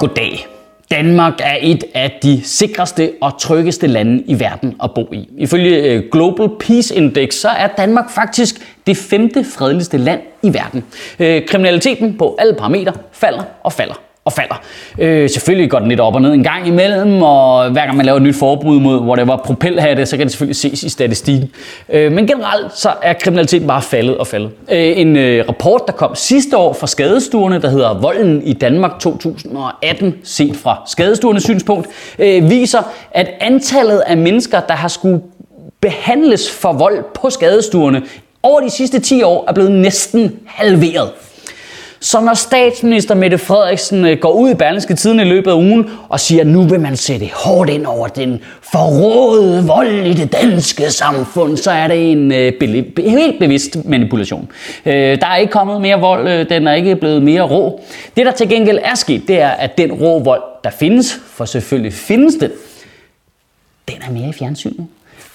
Goddag. Danmark er et af de sikreste og tryggeste lande i verden at bo i. Ifølge øh, Global Peace Index så er Danmark faktisk det femte fredeligste land i verden. Øh, kriminaliteten på alle parametre falder og falder og falder. Øh, selvfølgelig går den lidt op og ned en gang imellem, og hver gang man laver et nyt forbud mod whatever propelhatte, så kan det selvfølgelig ses i statistikken. Øh, men generelt så er kriminaliteten bare faldet og faldet. Øh, en øh, rapport, der kom sidste år fra skadestuerne, der hedder Volden i Danmark 2018, set fra skadestuernes synspunkt, øh, viser, at antallet af mennesker, der har skulle behandles for vold på skadestuerne over de sidste 10 år, er blevet næsten halveret. Så når statsminister Mette Frederiksen øh, går ud i Berlingske Tiden i løbet af ugen og siger, at nu vil man sætte hårdt ind over den forrådede vold i det danske samfund, så er det en øh, helt bevidst manipulation. Øh, der er ikke kommet mere vold, øh, den er ikke blevet mere rå. Det der til gengæld er sket, det er, at den rå vold, der findes, for selvfølgelig findes den, den er mere i fjernsynet.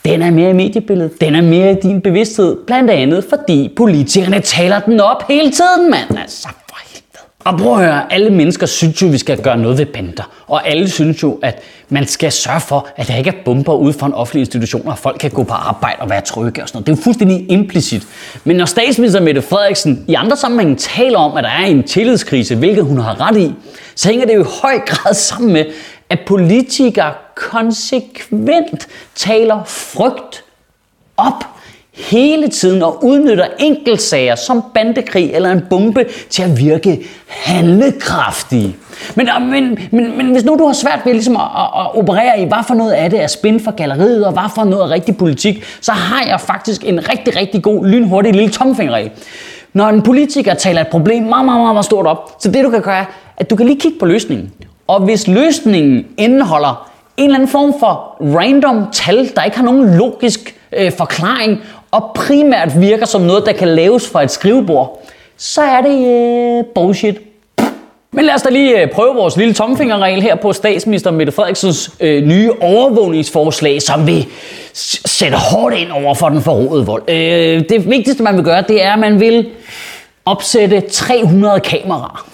Den er mere i mediebilledet. Den er mere i din bevidsthed. Blandt andet fordi politikerne taler den op hele tiden, mand. Altså, for helvede. Og prøv at høre, alle mennesker synes jo, vi skal gøre noget ved bander. Og alle synes jo, at man skal sørge for, at der ikke er bomber ude for en offentlig institution, og folk kan gå på arbejde og være trygge og sådan noget. Det er jo fuldstændig implicit. Men når statsminister Mette Frederiksen i andre sammenhænge taler om, at der er en tillidskrise, hvilket hun har ret i, så hænger det jo i høj grad sammen med, at politikere konsekvent taler frygt op hele tiden og udnytter enkeltsager som bandekrig eller en bombe til at virke handlekraftige. Men, men, men, men hvis nu du har svært ved ligesom at, at, at operere i, hvad for noget af det er spin for galleriet, og hvad for noget er rigtig politik, så har jeg faktisk en rigtig, rigtig god, lynhurtig lille tomfingerregel. Når en politiker taler et problem meget, meget, meget stort op, så det du kan gøre, er, at du kan lige kigge på løsningen. Og hvis løsningen indeholder en eller anden form for random tal, der ikke har nogen logisk øh, forklaring, og primært virker som noget, der kan laves fra et skrivebord, så er det øh, bullshit. Men lad os da lige øh, prøve vores lille tomfingerregel her på statsminister Mette Frederiksens øh, nye overvågningsforslag, som vil sætte hårdt ind over for den forrådede vold. Øh, det vigtigste, man vil gøre, det er, at man vil opsætte 300 kameraer.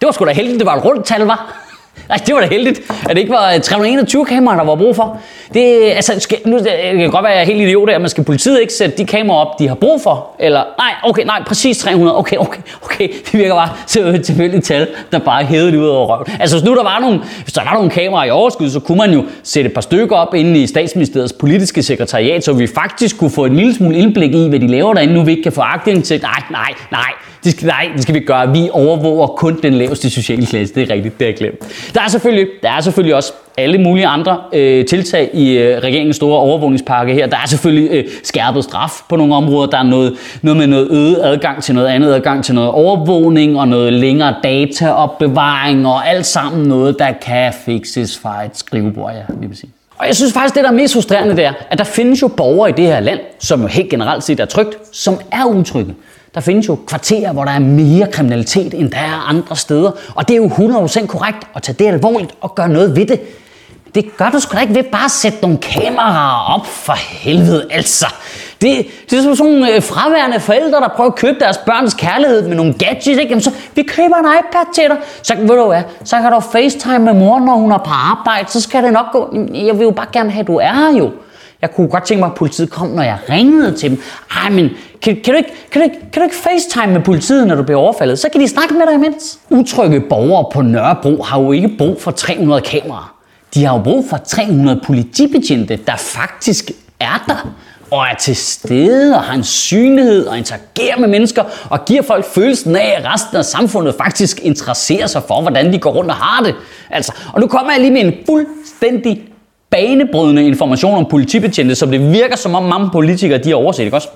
Det var sgu da heldigt, det var et rundt tal, var. Nej, det var da heldigt, at det ikke var øh, 321 kameraer, der var brug for. Det, øh, altså, skal, nu, øh, det kan godt være, at jeg er helt idiot her, men skal politiet ikke sætte de kameraer op, de har brug for? Eller, nej, okay, nej, præcis 300. Okay, okay, okay. Det virker bare til et tilfældigt tal, der bare hævede ud over røven. Altså, hvis nu der var nogle, hvis der var nogle kameraer i overskud, så kunne man jo sætte et par stykker op inde i statsministeriets politiske sekretariat, så vi faktisk kunne få en lille smule indblik i, hvad de laver derinde, nu vi ikke kan få aktindsigt. Nej, nej, nej. Det skal, nej, det skal vi gøre. Vi overvåger kun den laveste sociale klasse. Det er rigtigt, det er glemt. Der er selvfølgelig, der er selvfølgelig også alle mulige andre øh, tiltag i øh, regeringens store overvågningspakke her. Der er selvfølgelig øh, skærpet straf på nogle områder. Der er noget, noget med noget øget adgang til noget andet, adgang til noget overvågning og noget længere dataopbevaring og alt sammen noget, der kan fixes fra et skrivebord, ja, lige sige. Og jeg synes faktisk, det der er mest frustrerende, det er, at der findes jo borgere i det her land, som jo helt generelt set er trygt, som er utrygge. Der findes jo kvarterer, hvor der er mere kriminalitet, end der er andre steder. Og det er jo 100% korrekt at tage det alvorligt og gøre noget ved det. Det gør du sgu da ikke ved bare at sætte nogle kameraer op for helvede, altså. Det, det er som sådan nogle øh, fraværende forældre, der prøver at købe deres børns kærlighed med nogle gadgets. Ikke? Jamen, så vi køber en iPad til dig. Så ved du hvad, så kan du facetime med mor, når hun er på arbejde. Så skal det nok gå. Jeg vil jo bare gerne have, at du er her jo. Jeg kunne godt tænke mig, at politiet kom, når jeg ringede til dem. Ej, men kan, kan, du ikke, kan, du ikke, kan du ikke facetime med politiet, når du bliver overfaldet? Så kan de snakke med dig imens. Utrygge borgere på Nørrebro har jo ikke brug for 300 kameraer. De har jo brug for 300 politibetjente, der faktisk er der og er til stede og har en synlighed og interagerer med mennesker og giver folk følelsen af, at resten af samfundet faktisk interesserer sig for, hvordan de går rundt og har det. Altså, og nu kommer jeg lige med en fuldstændig banebrydende information om politibetjente, som det virker som om mange politikere de har overset, ikke også?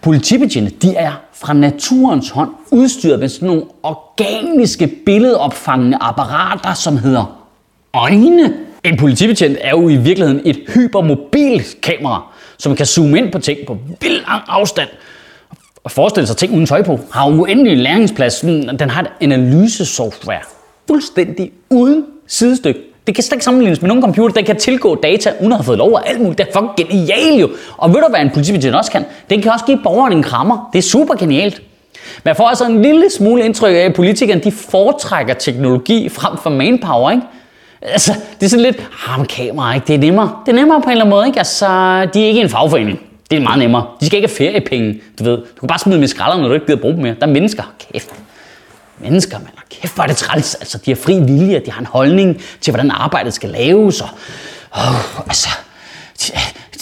Politibetjente, de er fra naturens hånd udstyret med sådan nogle organiske billedopfangende apparater, som hedder øjne. En politibetjent er jo i virkeligheden et hypermobilt kamera, som kan zoome ind på ting på vild lang afstand og forestille sig ting uden tøj på. Har uendelig læringsplads. Den har et analysesoftware. Fuldstændig uden sidestykke. Det kan slet ikke sammenlignes med nogen computer, der kan tilgå data, uden at have fået lov af alt muligt. Det er fucking genialt jo. Og ved du, hvad en politibetjent også kan? Den kan også give borgeren en krammer. Det er super genialt. Men jeg får altså en lille smule indtryk af, at politikerne de foretrækker teknologi frem for manpower, ikke? Altså, det er sådan lidt, ah, men kamera, ikke? Det er nemmere. Det er nemmere på en eller anden måde, ikke? Altså, de er ikke en fagforening. Det er meget nemmere. De skal ikke have feriepenge, du ved. Du kan bare smide dem i skralderen, når du ikke gider bruge dem mere. Der er mennesker. Kæft. Mennesker, man. Kæft, hvor er det træls. Altså, de har fri vilje, de har en holdning til, hvordan arbejdet skal laves. Og, oh, altså,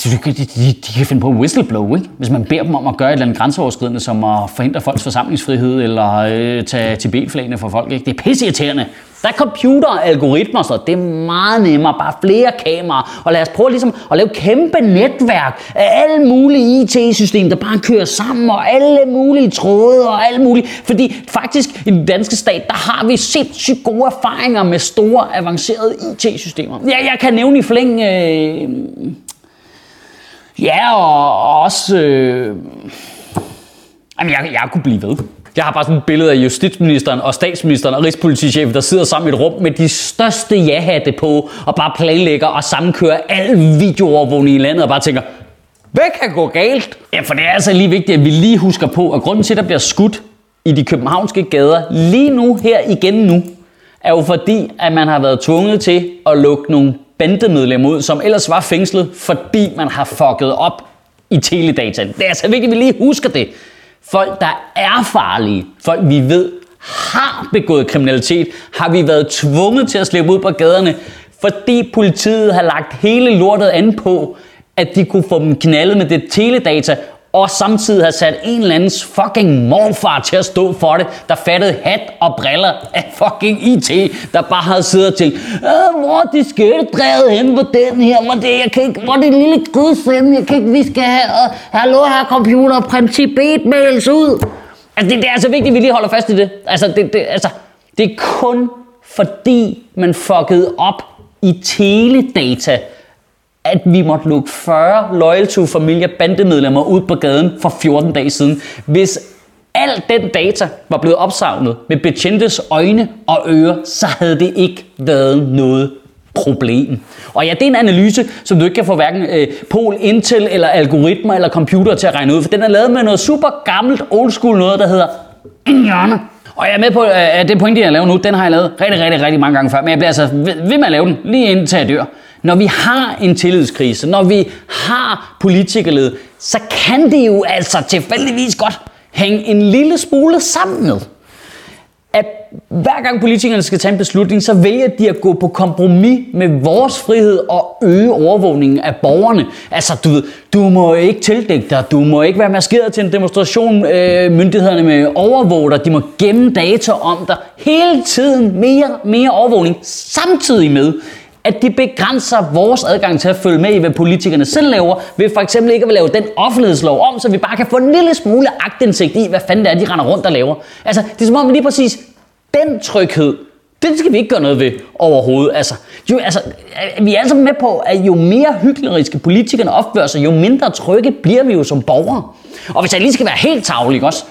de, de, de, de, de kan finde på whistleblow, ikke? Hvis man beder dem om at gøre et eller andet grænseoverskridende, som at forhindre folks forsamlingsfrihed, eller øh, tage Tibet-flagene for folk, ikke? Det er pisseirriterende. Der er computer algoritmer, så det er meget nemmere. Bare flere kameraer. Og lad os prøve ligesom at lave kæmpe netværk af alle mulige IT-systemer, der bare kører sammen, og alle mulige tråde og alt muligt. Fordi faktisk i den danske stat, der har vi sindssygt gode erfaringer med store, avancerede IT-systemer. Ja, jeg kan nævne i flæng... Øh, ja, og også... Øh, jamen, jeg, jeg kunne blive ved. Jeg har bare sådan et billede af justitsministeren og statsministeren og rigspolitichefen, der sidder sammen i et rum med de største ja-hatte på, og bare planlægger og sammenkører al videoovervågning i landet, og bare tænker, hvad kan gå galt? Ja, for det er altså lige vigtigt, at vi lige husker på, at grunden til, at der bliver skudt i de københavnske gader lige nu, her igen nu, er jo fordi, at man har været tvunget til at lukke nogle bandemedlemmer ud, som ellers var fængslet, fordi man har fucket op i teledata. Det er altså vigtigt, at vi lige husker det. Folk, der er farlige, folk vi ved har begået kriminalitet, har vi været tvunget til at slippe ud på gaderne, fordi politiet har lagt hele lortet an på, at de kunne få dem knaldet med det teledata, og samtidig har sat en eller andens fucking morfar til at stå for det, der fattede hat og briller af fucking IT, der bare havde siddet og tænkt, øh, hvor er diskettedrevet hen på den her, hvor det, jeg kan ikke, hvor er det lille gudsende, jeg kan ikke, vi skal have, uh, hallo her computer, print Tibet-mails ud. Altså, det, det, er altså vigtigt, at vi lige holder fast i det. Altså, det, det, altså, det er kun fordi, man fuckede op i teledata, at vi måtte lukke 40 Loyal to Familia bandemedlemmer ud på gaden for 14 dage siden. Hvis al den data var blevet opsavnet med betjentes øjne og ører, så havde det ikke været noget problem. Og ja, det er en analyse, som du ikke kan få hverken øh, Pol, Intel eller algoritmer eller computer til at regne ud, for den er lavet med noget super gammelt old school noget, der hedder hjørne. Og jeg er med på, øh, at det pointe, jeg laver nu, den har jeg lavet rigtig, rigtig, rigtig mange gange før, men jeg bliver altså ved med at lave den, lige indtil jeg dør. Når vi har en tillidskrise, når vi har politikerled, så kan det jo altså tilfældigvis godt hænge en lille smule sammen med, at hver gang politikerne skal tage en beslutning, så vælger de at gå på kompromis med vores frihed og øge overvågningen af borgerne. Altså, du ved, du må ikke tildække dig, du må ikke være maskeret til en demonstration, øh, myndighederne med overvåger de må gemme data om dig. Hele tiden mere, mere overvågning, samtidig med, at de begrænser vores adgang til at følge med i, hvad politikerne selv laver, ved for eksempel ikke at lave den offentlighedslov om, så vi bare kan få en lille smule agtindsigt i, hvad fanden det er, de render rundt og laver. Altså, det er som om lige præcis den tryghed, den skal vi ikke gøre noget ved overhovedet. Altså, jo, altså, øh, vi er altså med på, at jo mere hykleriske politikerne opfører sig, jo mindre trygge bliver vi jo som borgere. Og hvis jeg lige skal være helt tavlig også,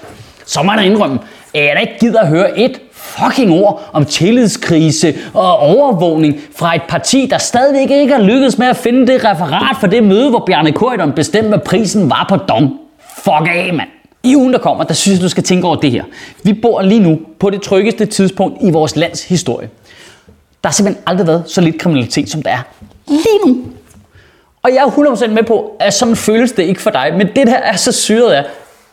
så må jeg indrømme, at jeg da ikke gider at høre et fucking ord om tillidskrise og overvågning fra et parti, der stadigvæk ikke har lykkedes med at finde det referat for det møde, hvor Bjarne Korydon bestemte, hvad prisen var på dom. Fuck af, mand. I ugen, der kommer, der synes jeg, du skal tænke over det her. Vi bor lige nu på det tryggeste tidspunkt i vores lands historie. Der har simpelthen aldrig været så lidt kriminalitet, som der er lige nu. Og jeg er 100% med på, at sådan føles det ikke for dig. Men det der er så syret af,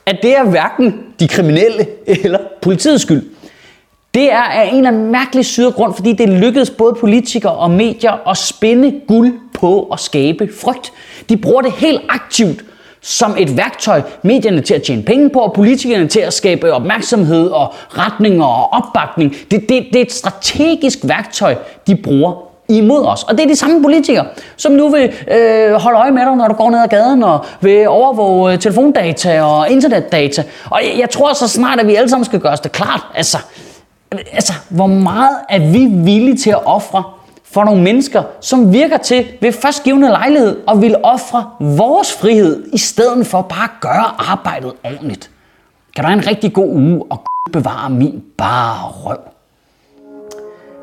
at det er hverken de kriminelle eller politiets skyld. Det er af en eller anden mærkelig syret grund, fordi det lykkedes både politikere og medier at spænde guld på at skabe frygt. De bruger det helt aktivt som et værktøj, medierne til at tjene penge på, og politikerne til at skabe opmærksomhed og retninger og opbakning. Det, det, det er et strategisk værktøj, de bruger imod os. Og det er de samme politikere, som nu vil øh, holde øje med dig, når du går ned ad gaden, og vil overvåge øh, telefondata og internetdata. Og jeg, jeg tror så snart, at vi alle sammen skal gøre os det klart. Altså, altså, hvor meget er vi villige til at ofre for nogle mennesker, som virker til ved førstgivende lejlighed og vil ofre vores frihed, i stedet for bare at gøre arbejdet ordentligt. Kan du have en rigtig god uge og bevare min bare røv.